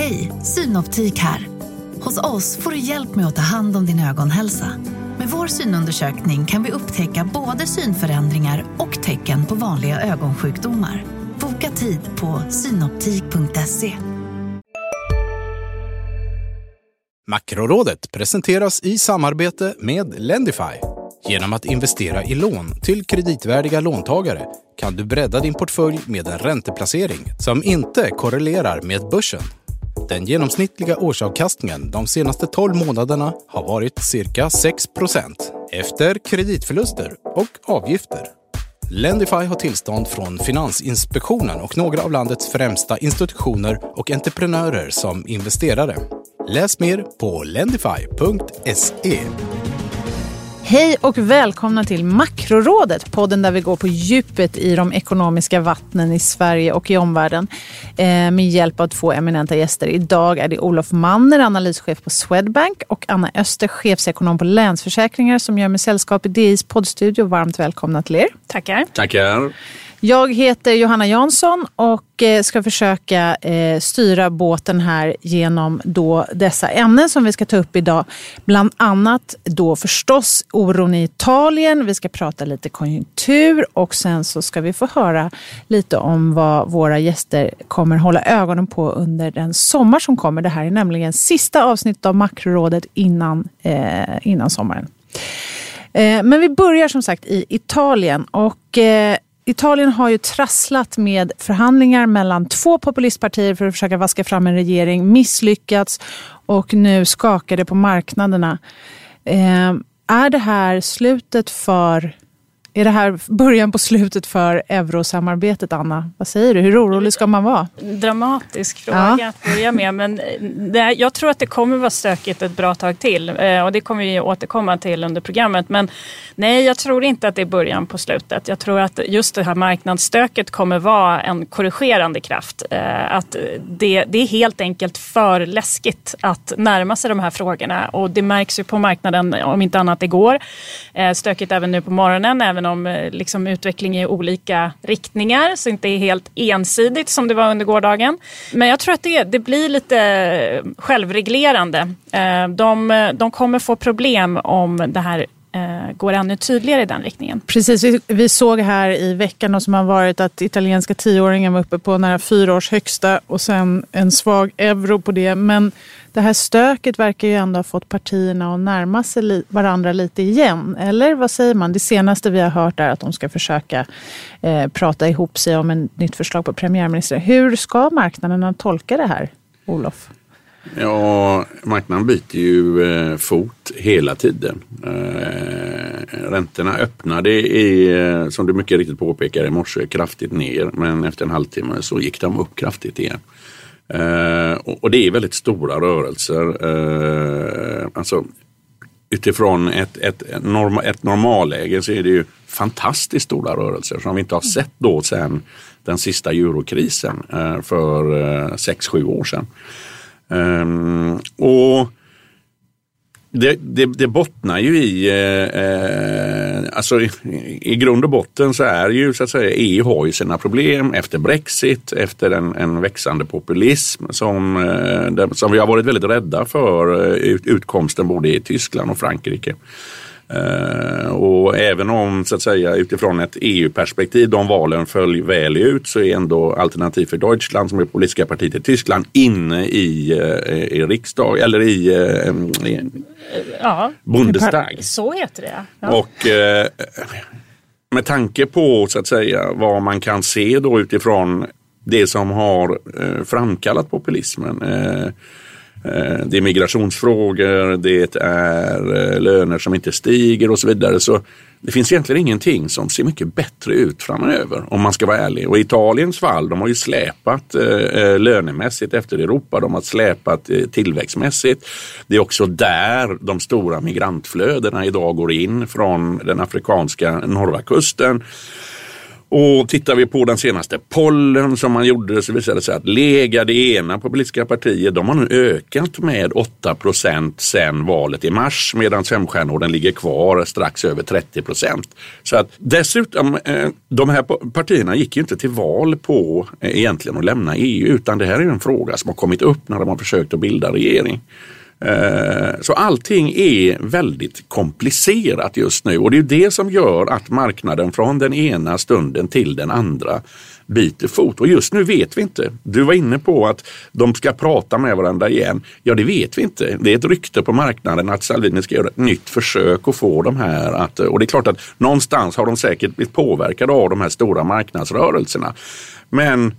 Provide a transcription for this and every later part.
Hej, Synoptik här. Hos oss får du hjälp med att ta hand om din ögonhälsa. Med vår synundersökning kan vi upptäcka både synförändringar och tecken på vanliga ögonsjukdomar. Boka tid på synoptik.se. Makrorådet presenteras i samarbete med Lendify. Genom att investera i lån till kreditvärdiga låntagare kan du bredda din portfölj med en ränteplacering som inte korrelerar med börsen. Den genomsnittliga årsavkastningen de senaste 12 månaderna har varit cirka 6% efter kreditförluster och avgifter. Lendify har tillstånd från Finansinspektionen och några av landets främsta institutioner och entreprenörer som investerare. Läs mer på lendify.se. Hej och välkomna till Makrorådet, podden där vi går på djupet i de ekonomiska vattnen i Sverige och i omvärlden eh, med hjälp av två eminenta gäster. Idag är det Olof Manner, analyschef på Swedbank och Anna Öster, chefsekonom på Länsförsäkringar som gör med sällskap i DIs poddstudio. Varmt välkomna till er. Tackar. Tackar. Jag heter Johanna Jansson och eh, ska försöka eh, styra båten här genom då dessa ämnen som vi ska ta upp idag. Bland annat då förstås oron i Italien. Vi ska prata lite konjunktur och sen så ska vi få höra lite om vad våra gäster kommer hålla ögonen på under den sommar som kommer. Det här är nämligen sista avsnittet av Makrorådet innan, eh, innan sommaren. Eh, men vi börjar som sagt i Italien och Italien har ju trasslat med förhandlingar mellan två populistpartier för att försöka vaska fram en regering, misslyckats och nu skakar det på marknaderna. Eh, är det här slutet för är det här början på slutet för eurosamarbetet, Anna? Vad säger du? Hur orolig ska man vara? Dramatisk fråga ja. att börja med. Men det, jag tror att det kommer vara stökigt ett bra tag till. Eh, och det kommer vi återkomma till under programmet. Men nej, jag tror inte att det är början på slutet. Jag tror att just det här marknadsstöket kommer vara en korrigerande kraft. Eh, att det, det är helt enkelt för läskigt att närma sig de här frågorna. Och det märks ju på marknaden, om inte annat igår. Eh, stökigt även nu på morgonen. Även även om eh, liksom, utveckling i olika riktningar så inte är helt ensidigt som det var under gårdagen. Men jag tror att det, det blir lite självreglerande. Eh, de, de kommer få problem om det här eh, går ännu tydligare i den riktningen. Precis, vi, vi såg här i veckan som har varit att italienska tioåringen var uppe på nära fyra års högsta och sen en svag euro på det. Men det här stöket verkar ju ändå ha fått partierna att närma sig li varandra lite igen. Eller vad säger man? Det senaste vi har hört är att de ska försöka eh, prata ihop sig om ett nytt förslag på premiärminister. Hur ska marknaderna tolka det här, Olof? Ja, marknaden byter ju eh, fot hela tiden. Eh, räntorna öppnade, i, eh, som du mycket riktigt påpekar, i morse kraftigt ner. Men efter en halvtimme så gick de upp kraftigt igen. Eh, och, det är väldigt stora rörelser. Eh, alltså, utifrån ett, ett, norm, ett normalläge så är det ju fantastiskt stora rörelser som vi inte har sett då sedan den sista eurokrisen eh, för eh, 6-7 år sedan. Ehm, och det, det, det, bottnar ju i, eh, eh, alltså i, i, grund och botten så är ju så att säga EU har ju sina problem efter Brexit, efter en, en växande populism som, eh, som vi har varit väldigt rädda för eh, ut, utkomsten både i Tyskland och Frankrike. Uh, och även om så att säga utifrån ett EU-perspektiv de valen föll väl ut så är ändå Alternativ för Deutschland som är politiska partiet i Tyskland inne i, uh, i riksdag eller i, i ja, Bundestag. Så heter det. Ja. Och med tanke på så att säga vad man kan se då utifrån det som har framkallat populismen Eh, Eh, det är migrationsfrågor, det är eh, löner som inte stiger och så vidare. Så det finns egentligen ingenting som ser mycket bättre ut framöver om man ska vara ärlig. Och Italiens fall, de har ju släpat eh, eh lönemässigt efter Europa. De har släpat tillväxtmässigt. Det är också där de stora migrantflödena idag går in från den afrikanska norra kusten. Och tittar vi på den senaste pollen som man gjorde så visade det sig att Lega, det ena politiska partiet, de har nu ökat med 8 procent sedan valet i mars medan Femstjärnorden ligger kvar strax över 30 procent. Så att dessutom, eh, de här partierna gick ju inte till val på eh, egentligen att lämna EU utan det här är en fråga som har kommit upp när de har försökt att bilda regering. Eh, så allting är väldigt komplicerat just nu och det är det som gör att marknaden från den ena stunden till den andra byter fot. Och just nu vet vi inte. Du var inne på att de ska prata med varandra igen. Ja, det vet vi inte. Det är ett rykte på marknaden att Salvini ska göra ett nytt försök att få de här att... Och det är klart att någonstans har de säkert blivit påverkade av de här stora marknadsrörelserna. Men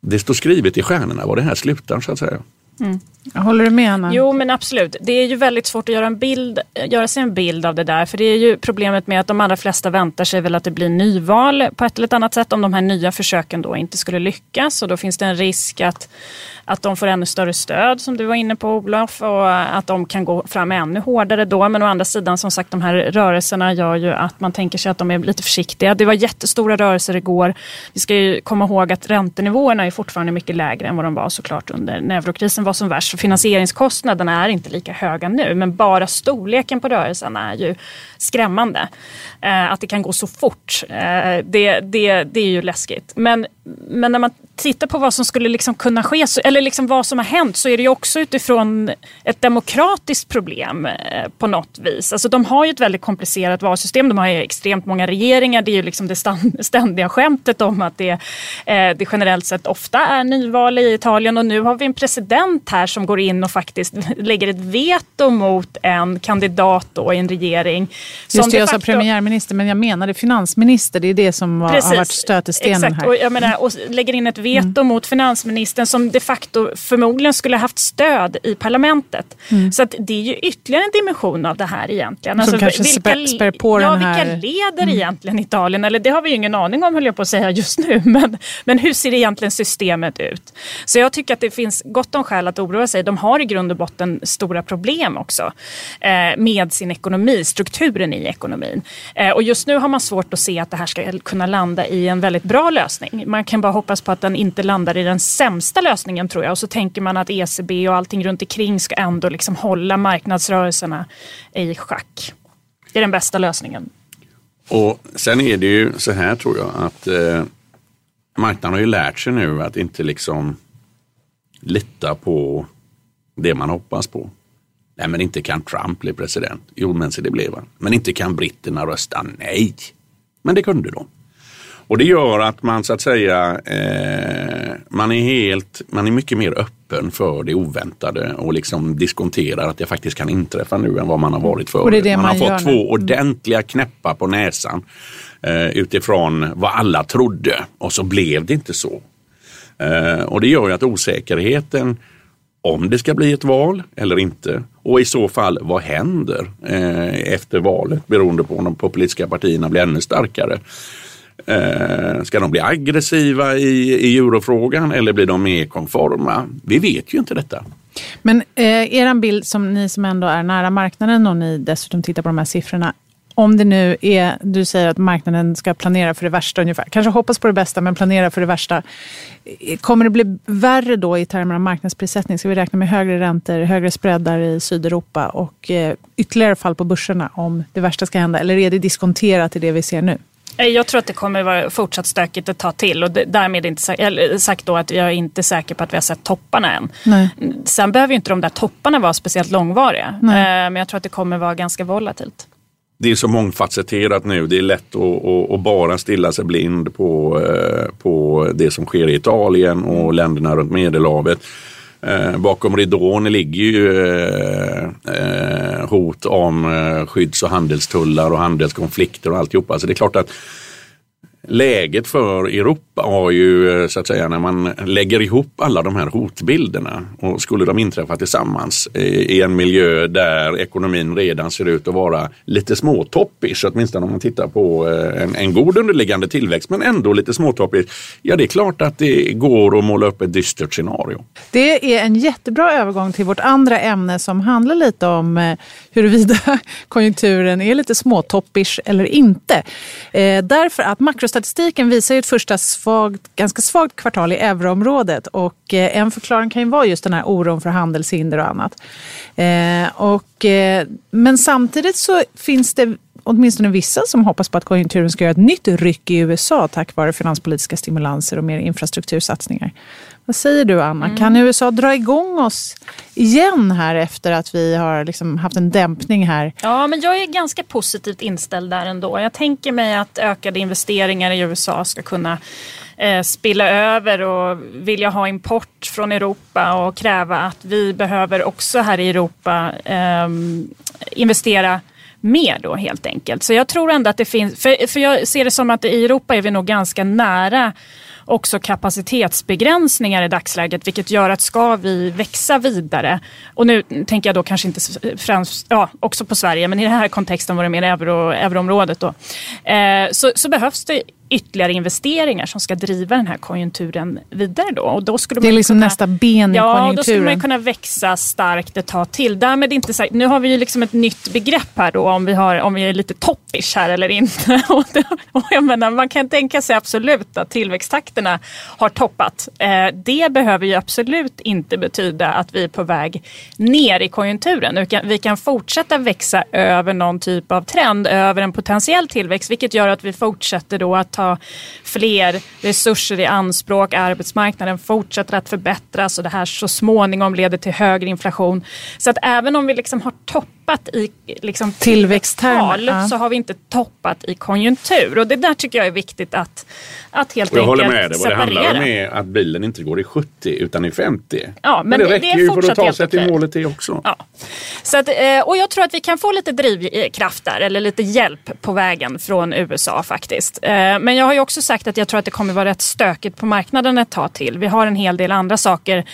det står skrivet i stjärnorna var det här slutar så att säga. Mm. Håller du med Anna? Jo men absolut. Det är ju väldigt svårt att göra, en bild, göra sig en bild av det där. För det är ju problemet med att de allra flesta väntar sig väl att det blir nyval på ett eller annat sätt om de här nya försöken då inte skulle lyckas. Och då finns det en risk att att de får ännu större stöd som du var inne på Olof och att de kan gå fram ännu hårdare då. Men å andra sidan som sagt de här rörelserna gör ju att man tänker sig att de är lite försiktiga. Det var jättestora rörelser igår. Vi ska ju komma ihåg att räntenivåerna är fortfarande mycket lägre än vad de var såklart under när eurokrisen var som värst. Så finansieringskostnaderna är inte lika höga nu men bara storleken på rörelserna är ju skrämmande. Eh, att det kan gå så fort, eh, det, det, det är ju läskigt. Men, men när man tittar på vad som skulle liksom kunna ske, eller liksom vad som har hänt, så är det ju också utifrån ett demokratiskt problem eh, på något vis. Alltså de har ju ett väldigt komplicerat valsystem, de har ju extremt många regeringar. Det är ju liksom det ständiga skämtet om att det, det generellt sett ofta är nyval i Italien och nu har vi en president här som går in och faktiskt lägger ett veto mot en kandidat då i en regering. Just det, jag sa premiärminister men jag menade finansminister. Det är det som var, har varit stötestenen här. Och, jag menar, och lägger in ett veto mm. mot finansministern som de facto förmodligen skulle haft stöd i parlamentet. Mm. Så att det är ju ytterligare en dimension av det här egentligen. Som alltså, kanske vilka, spär på ja, den här... Vilka leder mm. egentligen Italien? Eller det har vi ju ingen aning om höll jag på att säga just nu. Men, men hur ser egentligen systemet ut? Så jag tycker att det finns gott om skäl att oroa sig. De har i grund och botten stora problem också eh, med sin ekonomi, strukturen i ekonomin. Eh, och just nu har man svårt att se att det här ska kunna landa i en väldigt bra lösning. Man kan bara hoppas på att den inte landar i den sämsta lösningen tror jag. Och så tänker man att ECB och allting runt omkring ska ändå liksom hålla marknadsrörelserna i schack. Det är den bästa lösningen. Och sen är det ju så här tror jag att eh, marknaden har ju lärt sig nu att inte liksom lita på det man hoppas på. Nej, men inte kan Trump bli president. Jo, men så det blev han. Men inte kan britterna rösta nej. Men det kunde de. Och det gör att man så att säga, eh, man är helt, man är mycket mer öppen för det oväntade och liksom diskonterar att det faktiskt kan inträffa nu än vad man har varit förut. Det det man, man, har fått två ordentliga knäppar på näsan eh, utifrån vad alla trodde och så blev det inte så. Eh, och det gör ju att osäkerheten om det ska bli ett val eller inte. Och i så fall, vad händer eh, efter valet beroende på om de politiska partierna blir ännu starkare. Eh, ska de bli aggressiva i, i eurofrågan eller blir de mer konforma? Vi vet ju inte detta. Men eh, er bild, som ni som ändå är nära marknaden och ni dessutom tittar på de här siffrorna. Om det nu är, du säger att marknaden ska planera för det värsta ungefär, kanske hoppas på det bästa men planera för det värsta. Eh, kommer det bli värre då i termer av marknadsprissättning? Ska vi räkna med högre räntor, högre spreadar i Sydeuropa och eh, ytterligare fall på börserna om det värsta ska hända? Eller är det diskonterat i det vi ser nu? Jag tror att det kommer vara fortsatt stökigt ett tag till och därmed inte sagt då att jag är inte säker på att vi har sett topparna än. Nej. Sen behöver ju inte de där topparna vara speciellt långvariga. Nej. Eh, men jag tror att det kommer vara ganska volatilt det är så mångfacetterat nu. Det är lätt att, att, att bara stilla sig blind på, eh, på det som sker i Italien och länderna runt Medelhavet. Eh, bakom ridån ligger ju eh, hot om eh, skydds och handelstullar och handelskonflikter och alltihopa. Så det är klart att läget för Europa har ju eh, så att säga när man lägger ihop alla de här hotbilderna och skulle de inträffa tillsammans eh, i en miljö där ekonomin redan ser ut att vara lite småtoppig, åtminstone om man tittar på eh, en, en god underliggande tillväxt men ändå lite småtoppig. Ja, det är klart att det går att måla upp ett dystert scenario. Det är en jättebra övergång till vårt andra ämne som handlar lite om huruvida konjunkturen är lite småtoppish eller inte. därför att makros Statistiken visar ju ett första svagt, ganska svagt kvartal i euroområdet och eh, en förklaring kan ju vara just den här oron för handelshinder och annat. Eh, och, eh, men samtidigt så finns det åtminstone vissa som hoppas på att konjunkturen ska göra ett nytt ryck i USA tack vare finanspolitiska stimulanser och mer infrastruktursatsningar. Vad säger du Anna? Mm. Kan USA dra igång oss igen här efter att vi har liksom haft en dämpning här? Ja, men jag är ganska positivt inställd där ändå. Jag tänker mig att ökade investeringar i USA ska kunna eh, spilla över och vilja ha import från Europa och kräva att vi behöver också här i Europa eh, investera mer då helt enkelt. Så jag tror ändå att det finns, för, för jag ser det som att i Europa är vi nog ganska nära också kapacitetsbegränsningar i dagsläget vilket gör att ska vi växa vidare och nu tänker jag då kanske inte främst, ja också på Sverige men i den här kontexten var det mer euro, euroområdet då. Eh, så, så behövs det ytterligare investeringar som ska driva den här konjunkturen vidare. Då. Och då skulle det är liksom kunna, nästa ben i ja, konjunkturen. Ja, då skulle man kunna växa starkt ett tag till. Därmed inte sagt, nu har vi ju liksom ett nytt begrepp här då om vi, har, om vi är lite toppish här eller inte. och, det, och jag menar, man kan tänka sig absolut att tillväxttakterna har toppat. Eh, det behöver ju absolut inte betyda att vi är på väg ner i konjunkturen. Vi kan fortsätta växa över någon typ av trend, över en potentiell tillväxt, vilket gör att vi fortsätter då att ta fler resurser i anspråk. Arbetsmarknaden fortsätter att förbättras och det här så småningom leder till högre inflation. Så att även om vi liksom har toppat i liksom tillväxttal ja. så har vi inte toppat i konjunktur. Och det där tycker jag är viktigt att, att helt och jag enkelt håller med dig. Vad det handlar om är att bilen inte går i 70 utan i 50. Ja, men och det räcker det är ju för att ta sig till målet det också. Ja. Så att, eh, och jag tror att vi kan få lite drivkraft där eller lite hjälp på vägen från USA faktiskt. Eh, men jag har ju också sagt att jag tror att det kommer vara rätt stökigt på marknaden ett tag till. Vi har en hel del andra saker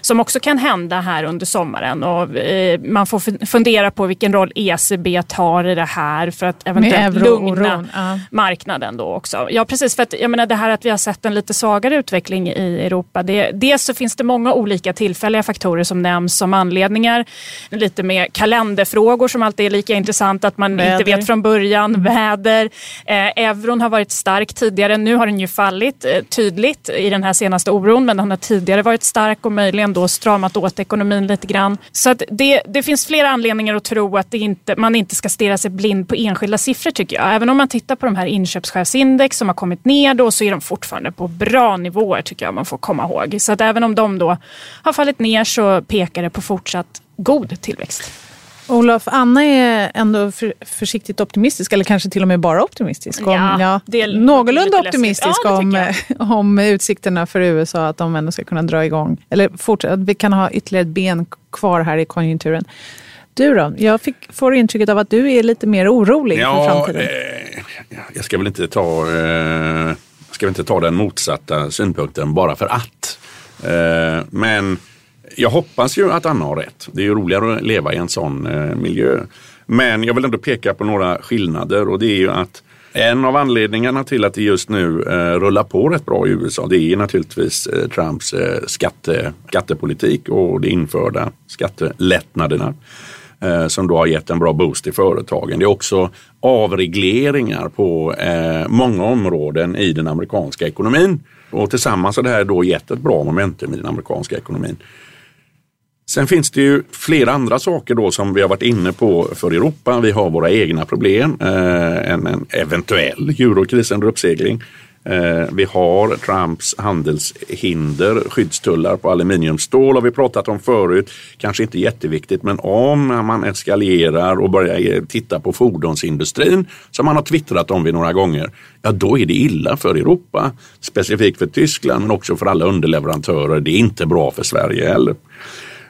som också kan hända här under sommaren och eh, man får fundera på vilken roll ECB tar i det här för att eventuellt lugna ja. marknaden då också. Ja precis, för att jag menar det här att vi har sett en lite svagare utveckling i Europa. Det, dels så finns det många olika tillfälliga faktorer som nämns som anledningar. Lite med kalenderfrågor som alltid är lika intressant att man väder. inte vet från början. Väder. Eh, euron har varit stark tidigare. Nu har den ju fallit eh, tydligt i den här senaste oron men den har tidigare varit stark och möjligen då stramat åt ekonomin lite grann. Så att det, det finns flera anledningar att tro att det inte, man inte ska stirra sig blind på enskilda siffror tycker jag. Även om man tittar på de här inköpschefsindex som har kommit ner då så är de fortfarande på bra nivåer tycker jag man får komma ihåg. Så att även om de då har fallit ner så pekar det på fortsatt god tillväxt. Olof, Anna är ändå för, försiktigt optimistisk, eller kanske till och med bara optimistisk. Om, ja, ja, det är någorlunda optimistisk ja, om, om utsikterna för USA, att de ändå ska kunna dra igång, eller fortsätta, att vi kan ha ytterligare ett ben kvar här i konjunkturen. Du då? Jag fick, får intrycket av att du är lite mer orolig ja, för framtiden. Eh, jag ska väl inte ta, eh, ska väl inte ta den motsatta synpunkten bara för att. Eh, men jag hoppas ju att Anna har rätt. Det är ju roligare att leva i en sån eh, miljö. Men jag vill ändå peka på några skillnader och det är ju att en av anledningarna till att det just nu eh, rullar på rätt bra i USA det är naturligtvis eh, Trumps eh, skatte, skattepolitik och de införda skattelättnaderna Eh, som då har gett en bra boost i företagen. Det är också avregleringar på eh, många områden i den amerikanska ekonomin. Och tillsammans har det här då gett ett bra momentum i den amerikanska ekonomin. Sen finns det ju flera andra saker då som vi har varit inne på för Europa. Vi har våra egna problem, eh, en, en eventuell eurokris under uppsegling. Eh, vi har Trumps handelshinder, skyddstullar på aluminiumstål har vi pratat om förut. Kanske inte jätteviktigt, men om man eskalerar och börjar titta på fordonsindustrin, som man har twittrat om vid några gånger, ja då är det illa för Europa. Specifikt för Tyskland, men också för alla underleverantörer. Det är inte bra för Sverige heller.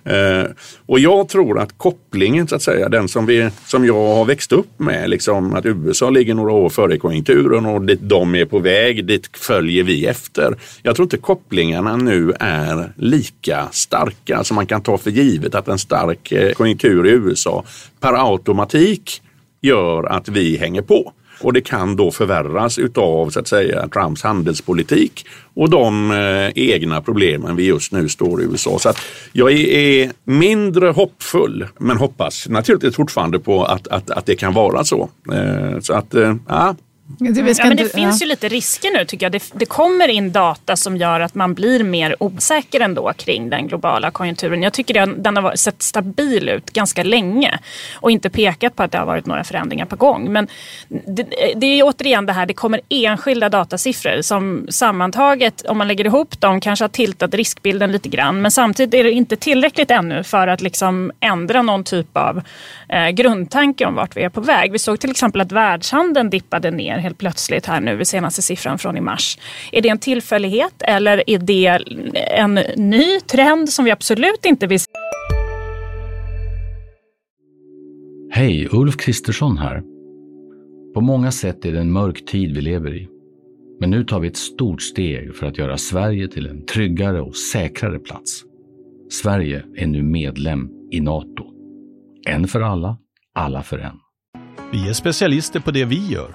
Eh, och jag tror att kopplingen, så att säga, den som, vi, som jag har växt upp med, liksom att USA ligger några år före konjunkturen och dit de är på väg, dit följer vi efter. Jag tror inte kopplingarna nu är lika starka som man kan ta för givet att en stark eh, konjunktur i USA per automatik gör att vi hänger på. Och det kan då förvärras utav så att säga Trumps handelspolitik och de eh, egna problemen vi just nu står i USA. Så att jag är mindre hoppfull men hoppas naturligtvis fortfarande på att, att, att det kan vara så. Eh, så att, eh, ja, det, ja, men det finns ju lite risker nu tycker jag. Det, det, kommer in data som gör att man blir mer osäker ändå kring den globala konjunkturen. Jag tycker den, den har sett stabil ut ganska länge och inte pekat på att det har varit några förändringar på gång. Men det, det är återigen det här, det kommer enskilda datasiffror som sammantaget, om man lägger ihop dem, kanske har tiltat riskbilden lite grann. Men samtidigt är det inte tillräckligt ännu för att liksom ändra någon typ av eh, grundtanke om vart vi är på väg. Vi såg till exempel att världshandeln dippade ner helt plötsligt här nu senaste siffran från i mars. Är det en tillfällighet eller är det en ny trend som vi absolut inte vill se? Hej, Ulf Kristersson här. På många sätt är det en mörk tid vi lever i. Men nu tar vi ett stort steg för att göra Sverige till en tryggare och säkrare plats. Sverige är nu medlem i Nato. En för alla, alla för en. Vi är specialister på det vi gör,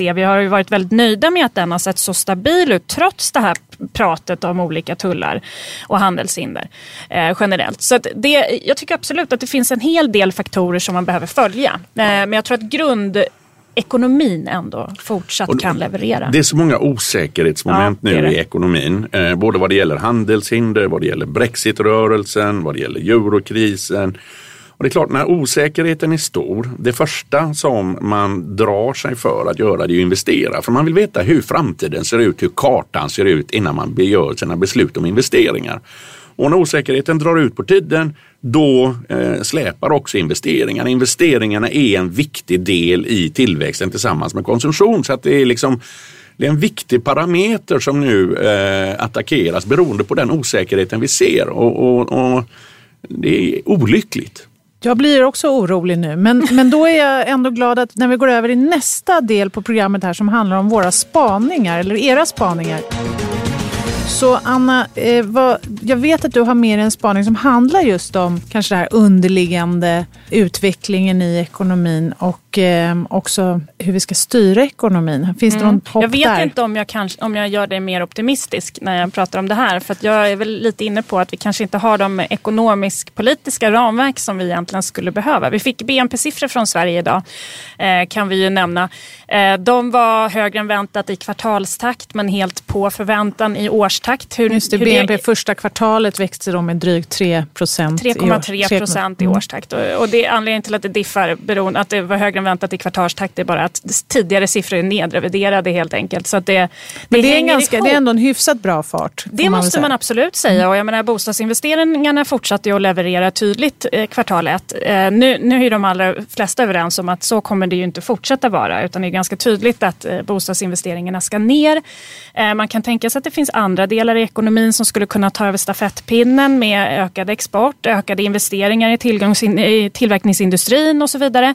Vi har ju varit väldigt nöjda med att den har sett så stabil ut trots det här pratet om olika tullar och handelshinder eh, generellt. Så det, jag tycker absolut att det finns en hel del faktorer som man behöver följa. Eh, men jag tror att grund ekonomin ändå fortsatt och kan leverera. Det är så många osäkerhetsmoment ja, nu i ekonomin. Eh, både vad det gäller handelshinder, vad det gäller brexitrörelsen, vad det gäller eurokrisen och det är klart, när osäkerheten är stor, det första som man drar sig för att göra det är att investera. För man vill veta hur framtiden ser ut, hur kartan ser ut innan man gör sina beslut om investeringar. Och när osäkerheten drar ut på tiden, då eh, släpar också investeringarna. Investeringarna är en viktig del i tillväxten tillsammans med konsumtion. Så att det är liksom det är en viktig parameter som nu eh, attackeras beroende på den osäkerheten vi ser. Och, och, och det är olyckligt. Jag blir också orolig nu, men, men då är jag ändå glad att när vi går över i nästa del på programmet här som handlar om våra spaningar, eller era spaningar. Så Anna, eh, vad, jag vet att du har med en spaning som handlar just om kanske det här underliggande utvecklingen i ekonomin och eh, också hur vi ska styra ekonomin. Finns mm. det någon hopp Jag vet där? inte om jag, kanske, om jag gör det mer optimistisk när jag pratar om det här. För jag är väl lite inne på att vi kanske inte har de ekonomisk-politiska ramverk som vi egentligen skulle behöva. Vi fick BNP-siffror från Sverige idag, eh, kan vi ju nämna. Eh, de var högre än väntat i kvartalstakt men helt på förväntan i årstakt. Hur, Just det, hur BNP det... första kvartalet växte då med drygt 3 procent. 3,3 procent i mm. årstakt. Och, och det är anledningen till att det diffar, beroende, att det var högre än väntat i kvartalstakt, det är bara att tidigare siffror är nedreviderade helt enkelt. Så det, det, men det, är ganska, det är ändå en hyfsat bra fart. Det man måste man absolut säga. Mm. Och jag menar, bostadsinvesteringarna fortsatte att leverera tydligt eh, kvartal ett. Eh, nu, nu är de allra flesta överens om att så kommer det ju inte fortsätta vara. Utan det är ganska tydligt att eh, bostadsinvesteringarna ska ner. Eh, man kan tänka sig att det finns andra delar i ekonomin som skulle kunna ta över stafettpinnen med ökad export, ökade investeringar i, i tillverkningsindustrin och så vidare.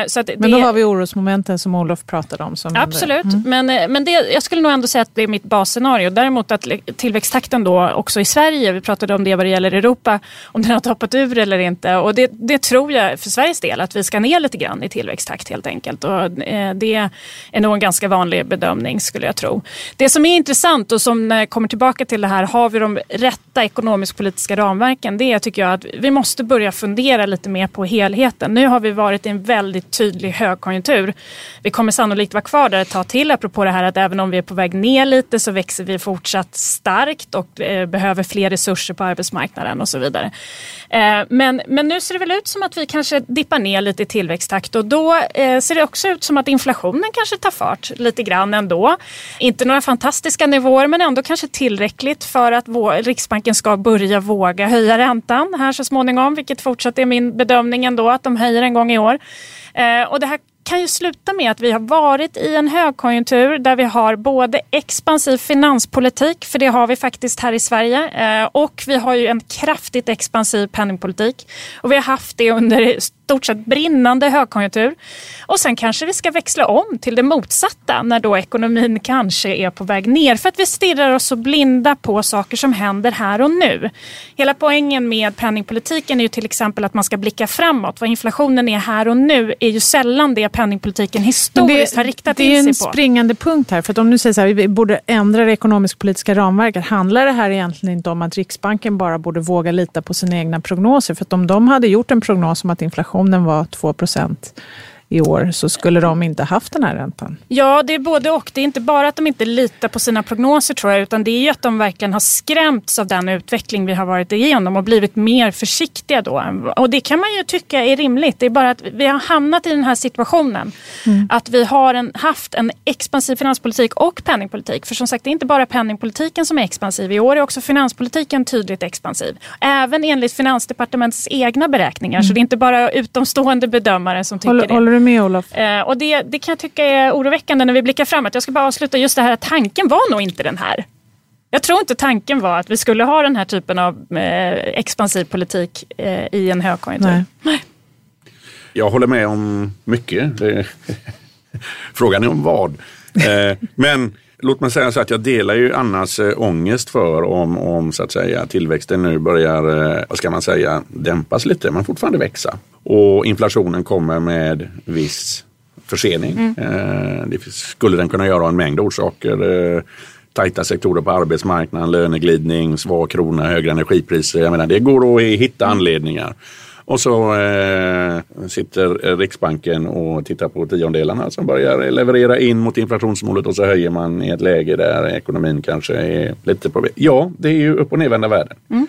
Eh, så men då har vi orosmomenten som Olof pratade om. Som absolut, mm. men, eh, men det, jag skulle nog ändå säga att det är mitt basscenario. Däremot att tillväxttakten då också i Sverige, vi pratade om det vad det gäller Europa, om den har toppat ur eller inte. Och det, det tror jag för Sveriges del att vi ska ner lite grann i tillväxttakt helt enkelt. Och eh, det är nog en ganska vanlig bedömning skulle jag tro. Det som är intressant och som kommer tillbaka till det här, har vi de rätta ekonomisk-politiska ramverken? Det är tycker jag att vi måste börja fundera lite mer på helheten. Nu har vi varit i en väldigt tydlig högkonjunktur. Vi kommer sannolikt vara kvar där ett tag till apropå det här att även om vi är på väg ner lite så växer vi fortsatt starkt och eh, behöver fler resurser på arbetsmarknaden och så vidare. Eh, men, men nu ser det väl ut som att vi kanske dippar ner lite i tillväxttakt och då eh, ser det också ut som att inflationen kanske tar fart lite grann ändå. Inte några fantastiska nivåer men ändå kanske tillräckligt för att Riksbanken ska börja våga höja räntan här så småningom, vilket fortsatt är min bedömning ändå att de höjer en gång i år. Eh, och det här kan ju sluta med att vi har varit i en högkonjunktur där vi har både expansiv finanspolitik, för det har vi faktiskt här i Sverige, eh, och vi har ju en kraftigt expansiv penningpolitik. Och vi har haft det under stort sett brinnande högkonjunktur. Och sen kanske vi ska växla om till det motsatta när då ekonomin kanske är på väg ner för att vi stirrar oss så blinda på saker som händer här och nu. Hela poängen med penningpolitiken är ju till exempel att man ska blicka framåt. Vad inflationen är här och nu är ju sällan det penningpolitiken historiskt det, har riktat in sig på. Det är en springande punkt här. För att om du säger så här, vi borde ändra det ekonomisk-politiska ramverket. Handlar det här egentligen inte om att Riksbanken bara borde våga lita på sina egna prognoser? För att om de hade gjort en prognos om att inflationen inflationen var 2 procent i år så skulle de inte haft den här räntan. Ja, det är både och. Det är inte bara att de inte litar på sina prognoser tror jag, utan det är ju att de verkligen har skrämts av den utveckling vi har varit igenom och blivit mer försiktiga då. Och det kan man ju tycka är rimligt. Det är bara att vi har hamnat i den här situationen. Mm. Att vi har en, haft en expansiv finanspolitik och penningpolitik. För som sagt, det är inte bara penningpolitiken som är expansiv. I år är också finanspolitiken tydligt expansiv. Även enligt Finansdepartementets egna beräkningar. Mm. Så det är inte bara utomstående bedömare som tycker håller, det. Håller du med Olof? Eh, och det, det kan jag tycka är oroväckande när vi blickar framåt. Jag ska bara avsluta just det här att tanken var nog inte den här. Jag tror inte tanken var att vi skulle ha den här typen av eh, expansiv politik eh, i en högkonjunktur. Nej. Nej. Jag håller med om mycket. Frågan är om vad. Eh, men låt mig säga så att jag delar ju Annas äh, ångest för om, om så att säga, tillväxten nu börjar, äh, vad ska man säga, dämpas lite men fortfarande växa. Och inflationen kommer med viss försening. Mm. Äh, det skulle den kunna göra av en mängd orsaker. tajta sektorer på arbetsmarknaden, löneglidning, svag krona, högre energipriser. Jag menar, det går att hitta anledningar. Och så eh, sitter Riksbanken och tittar på tiondelarna som börjar leverera in mot inflationsmålet och så höjer man i ett läge där ekonomin kanske är lite på väg. Ja, det är ju upp och nervända världen. Mm.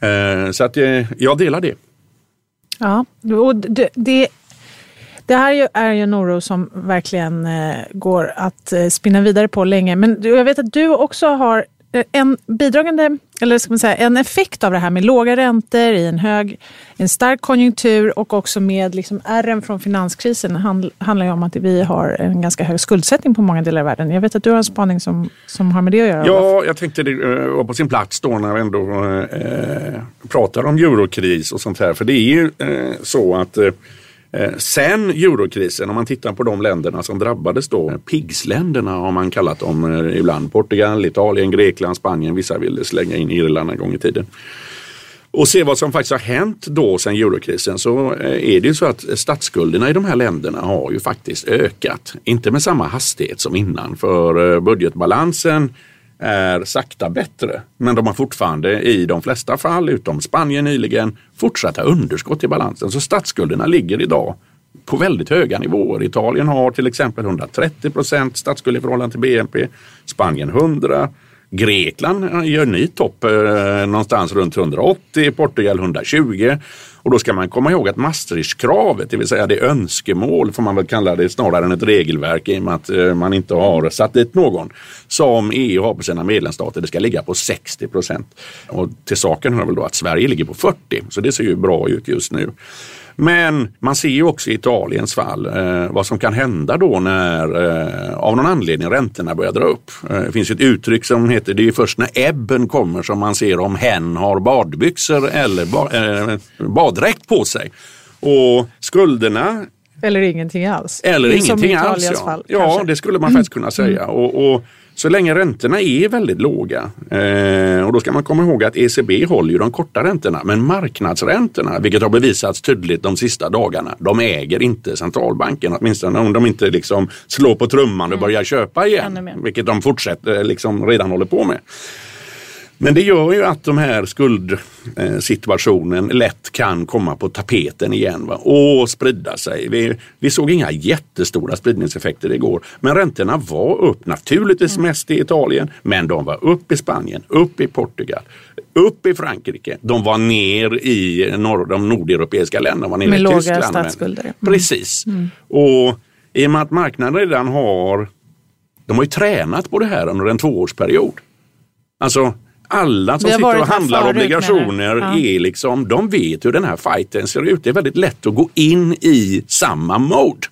Eh, så att eh, jag delar det. Ja, och det, det, det här är ju en oro som verkligen eh, går att eh, spinna vidare på länge. Men jag vet att du också har en bidragande, eller ska man säga, en effekt av det här med låga räntor i en hög, en stark konjunktur och också med liksom ärren från finanskrisen handlar ju om att vi har en ganska hög skuldsättning på många delar av världen. Jag vet att du har en spaning som, som har med det att göra. Ja, jag tänkte det eh, var på sin plats då när vi ändå eh, pratar om eurokris och sånt här. För det är ju eh, så att eh, Eh, Eh, sen eurokrisen, om man tittar på de länderna som drabbades då, eh, PIGS-länderna har man kallat dem eh, ibland. Portugal, Italien, Grekland, Spanien, vissa ville slänga in Irland en gång i tiden. Och se vad som faktiskt har hänt då sen eurokrisen så är det ju så att statsskulderna i de här länderna har ju faktiskt ökat. Inte med samma hastighet som innan för budgetbalansen är sakta bättre. Men de har fortfarande i de flesta fall, utom Spanien nyligen, fortsatta underskott i balansen. Så statsskulderna ligger idag på väldigt höga nivåer. Italien har till exempel 130 procent statsskuld i förhållande till BNP. Spanien 100. Grekland gör ny topp eh, någonstans runt 180, Portugal 120. Och då ska man komma ihåg att Maastrichtkravet, det vill säga det önskemål, får man väl kalla det snarare än ett regelverk i och med att eh, man inte har satt dit någon, som EU har på sina medlemsstater, det ska ligga på 60 procent. Och till saken hör väl då att Sverige ligger på 40, så det ser ju bra ut just nu. Men man ser ju också i Italiens fall eh, vad som kan hända då när eh, av någon anledning räntorna börjar dra upp. Eh, det finns ett uttryck som heter det är först när ebben kommer som man ser om hen har badbyxor eller ba, eh, baddräkt på sig. Och skulderna eller ingenting alls. Eller ingenting alls. Ja, fall, ja det skulle man faktiskt kunna säga. Mm. Och, och så länge räntorna är väldigt låga eh, och då ska man komma ihåg att ECB håller ju de korta räntorna men marknadsräntorna, vilket har bevisats tydligt de sista dagarna, de äger inte centralbanken. Åtminstone om de inte liksom slår på trumman och mm. börjar köpa igen, vilket de fortsätter liksom redan håller på med. Men det gör ju att de här skuldsituationen lätt kan komma på tapeten igen va? och sprida sig. Vi, vi såg inga jättestora spridningseffekter igår. Men räntorna var upp, naturligtvis mm. mest i Italien, men de var upp i Spanien, upp i Portugal, upp i Frankrike. De var ner i norr, de nordeuropeiska länderna, var nere med i låga Tyskland. statsskulder. Mm. Precis. Mm. Och i och med att marknaden redan har, de har ju tränat på det här under en tvåårsperiod. Alltså alla som sitter och handlar obligationer ja. är liksom, de vet hur den här fighten ser ut. Det är väldigt lätt att gå in i samma mode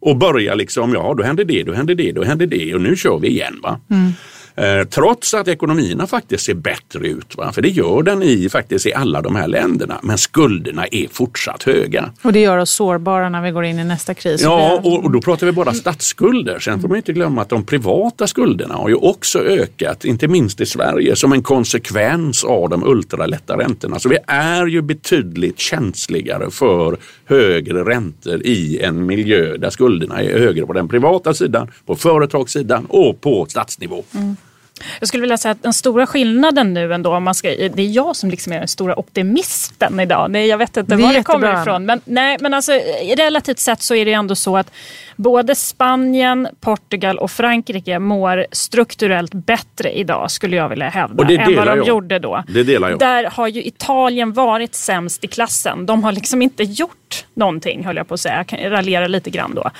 och börja liksom, ja då händer det, då händer det, då händer det och nu kör vi igen. va. Mm. Eh, trots att ekonomierna faktiskt ser bättre ut. Va? För det gör den i, faktiskt i alla de här länderna. Men skulderna är fortsatt höga. Och det gör oss sårbara när vi går in i nästa kris. Ja, och, och då pratar vi bara statsskulder. Sen får man inte glömma att de privata skulderna har ju också ökat, inte minst i Sverige, som en konsekvens av de ultralätta räntorna. Så vi är ju betydligt känsligare för högre räntor i en miljö där skulderna är högre på den privata sidan, på företagssidan och på statsnivå. Mm. Jag skulle vilja säga att den stora skillnaden nu ändå, om man ska, det är jag som liksom är den stora optimisten idag. Nej, jag vet inte var det kommer ifrån. Men, nej, men alltså, relativt sett så är det ändå så att både Spanien, Portugal och Frankrike mår strukturellt bättre idag skulle jag vilja hävda och det än vad de jag. gjorde då. Det delar jag. Där har ju Italien varit sämst i klassen. De har liksom inte gjort någonting höll jag på att säga. Jag kan raljera lite grann då.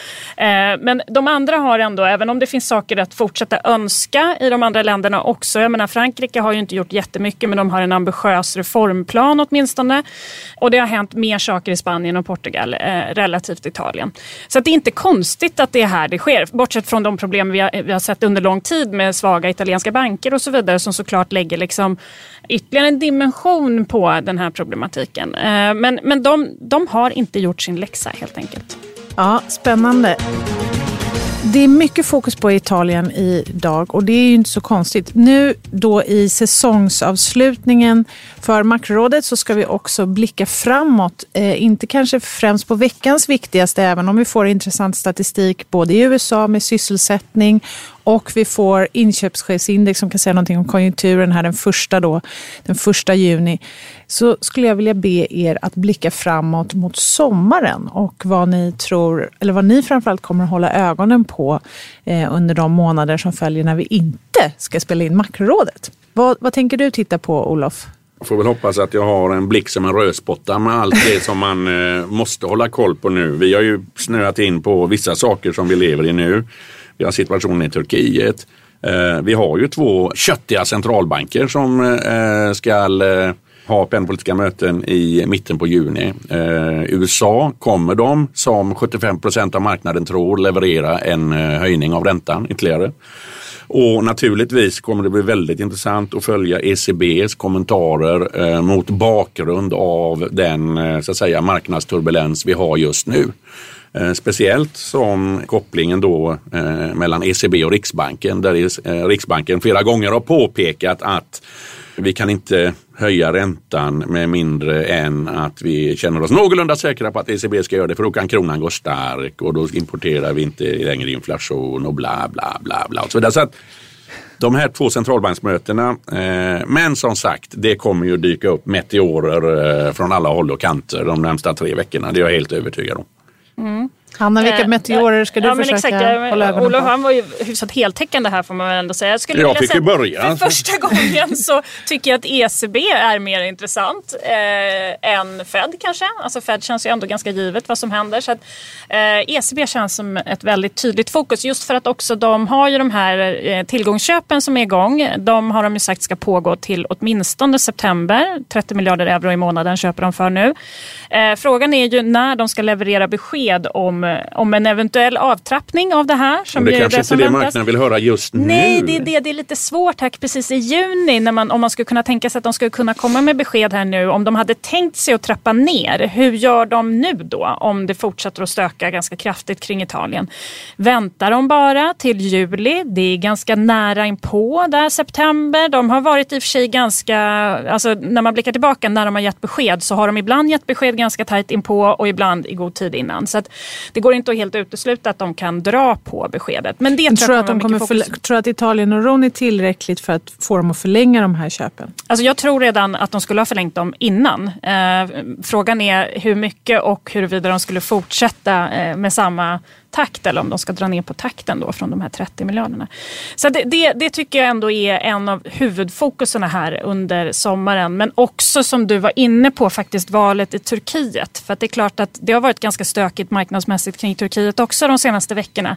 Eh, men de andra har ändå, även om det finns saker att fortsätta önska i de andra länderna också. Jag menar Frankrike har ju inte gjort jättemycket men de har en ambitiös reformplan åtminstone. Och det har hänt mer saker i Spanien och Portugal eh, relativt Italien. Så det är inte konstigt att det är här det sker. Bortsett från de problem vi har, vi har sett under lång tid med svaga italienska banker och så vidare som såklart lägger liksom ytterligare en dimension på den här problematiken. Eh, men men de, de har inte gjort sin läxa helt enkelt. Ja, spännande. Det är mycket fokus på Italien idag och det är ju inte så konstigt. Nu då i säsongsavslutningen för Makrorådet så ska vi också blicka framåt. Eh, inte kanske främst på veckans viktigaste, även om vi får intressant statistik både i USA med sysselsättning och vi får inköpschefsindex som kan säga någonting om konjunkturen här den första, då, den första juni. Så skulle jag vilja be er att blicka framåt mot sommaren och vad ni tror, eller vad ni framförallt kommer att hålla ögonen på eh, under de månader som följer när vi inte ska spela in Makrorådet. Vad, vad tänker du titta på Olof? Jag får väl hoppas att jag har en blick som en rödspotta med allt det som man eh, måste hålla koll på nu. Vi har ju snöat in på vissa saker som vi lever i nu. Vi har situationen i Turkiet. Eh, vi har ju två köttiga centralbanker som eh, ska eh, ha penningpolitiska möten i mitten på juni. USA kommer de, som 75 procent av marknaden tror, leverera en höjning av räntan ytterligare. Och naturligtvis kommer det bli väldigt intressant att följa ECBs kommentarer eh, mot bakgrund av den eh, så att säga, marknadsturbulens vi har just nu. Eh, speciellt som kopplingen då eh, mellan ECB och Riksbanken där eh, Riksbanken flera gånger har påpekat att vi kan inte höja räntan med mindre än att vi känner oss någorlunda säkra på att ECB ska göra det för då kan kronan gå stark och då importerar vi inte längre inflation och bla bla bla bla. Och så vidare. Så att de här två centralbanksmötena, eh, men som sagt, det kommer ju dyka upp meteorer eh, från alla håll och kanter de närmsta tre veckorna. Det är jag helt övertygad om. Mm. Hanna, vilka eh, meteorer ska du ja, försöka exakt, hålla ögonen Olof, på? Han var ju hyfsat heltäckande här får man väl ändå säga. Jag, skulle jag fick ju börja. För första gången så tycker jag att ECB är mer intressant eh, än Fed kanske. Alltså Fed känns ju ändå ganska givet vad som händer. Så att, eh, ECB känns som ett väldigt tydligt fokus just för att också de har ju de här eh, tillgångsköpen som är igång. De har de ju sagt ska pågå till åtminstone september. 30 miljarder euro i månaden köper de för nu. Eh, frågan är ju när de ska leverera besked om Eh, om, en eventuell avtrappning av det här. Som det kanske inte är det marknaden vill höra just nu. Nej, det är, det, det är lite svårt här precis i juni när man, om man skulle kunna tänka sig att de skulle kunna komma med besked här nu. Om de hade tänkt sig att trappa ner, hur gör de nu då? Om det fortsätter att stöka ganska kraftigt kring Italien. Väntar de bara till juli? Det är ganska nära inpå där september. De har varit i och för sig ganska, alltså när man blickar tillbaka när de har gett besked så har de ibland gett besked ganska tajt inpå och ibland i god tid innan. Så det går inte att helt utesluta att de kan dra på beskedet. Men det tror, jag att de kommer förl- tror att Italien och Ron är tillräckligt för att få dem att förlänga de här köpen? Alltså jag tror redan att de skulle ha förlängt dem innan. Eh, frågan är hur mycket och huruvida de skulle fortsätta eh, med samma takt eller om de ska dra ner på takten då från de här 30 miljarderna. Så det, det, det tycker jag ändå är en av huvudfokuserna här under sommaren. Men också som du var inne på faktiskt valet i Turkiet. För att det är klart att det har varit ganska stökigt marknadsmässigt kring Turkiet också de senaste veckorna.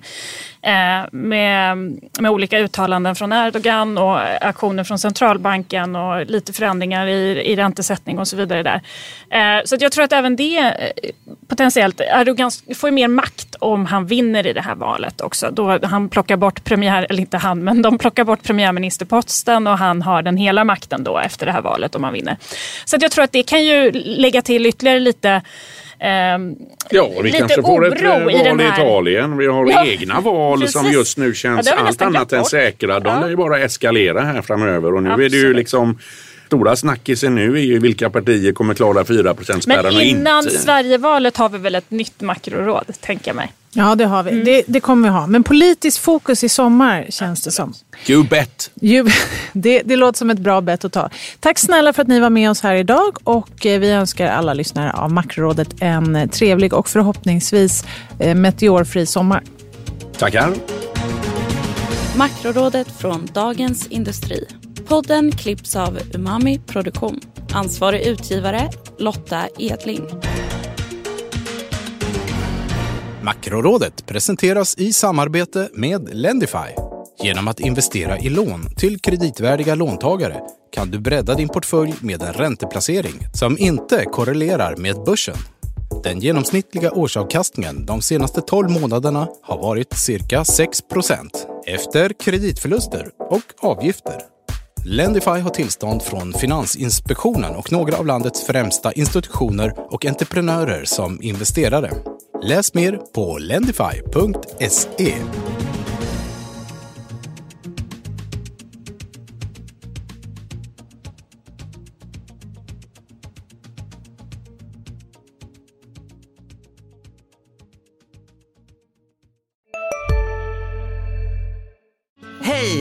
Eh, med, med olika uttalanden från Erdogan och aktioner från centralbanken och lite förändringar i, i räntesättning och så vidare där. Eh, så jag tror att även det eh, potentiellt, Erdogan får mer makt om han vinner i det här valet också. Då han plockar bort premiär, eller inte han, men de plockar bort premiärministerposten och han har den hela makten då efter det här valet om han vinner. Så jag tror att det kan ju lägga till ytterligare lite Um, ja, vi kanske får ett eh, val i, här... i Italien. Vi har ja, egna val precis. som just nu känns ja, allt annat än säkra. De ja. lär ju bara eskalera här framöver och nu Absolut. är det ju liksom stora snackisen nu är ju vilka partier kommer klara 4 spärren. Men innan inte. Sverigevalet har vi väl ett nytt makroråd, tänker jag mig. Ja, det har vi. Mm. Det, det, kommer vi ha. Men politiskt fokus i sommar känns det som. You bet! You, det, det låter som ett bra bett att ta. Tack snälla för att ni var med oss här idag och eh, vi önskar alla lyssnare av Makrorådet en trevlig och förhoppningsvis eh, meteorfri sommar. Tackar! Makrorådet från Dagens Industri. Podden klipps av Umami Produktion. Ansvarig utgivare Lotta Edling. Makrorådet presenteras i samarbete med Lendify. Genom att investera i lån till kreditvärdiga låntagare kan du bredda din portfölj med en ränteplacering som inte korrelerar med börsen. Den genomsnittliga årsavkastningen de senaste 12 månaderna har varit cirka 6% efter kreditförluster och avgifter. Lendify har tillstånd från Finansinspektionen och några av landets främsta institutioner och entreprenörer som investerare. Läs mer på lendify.se.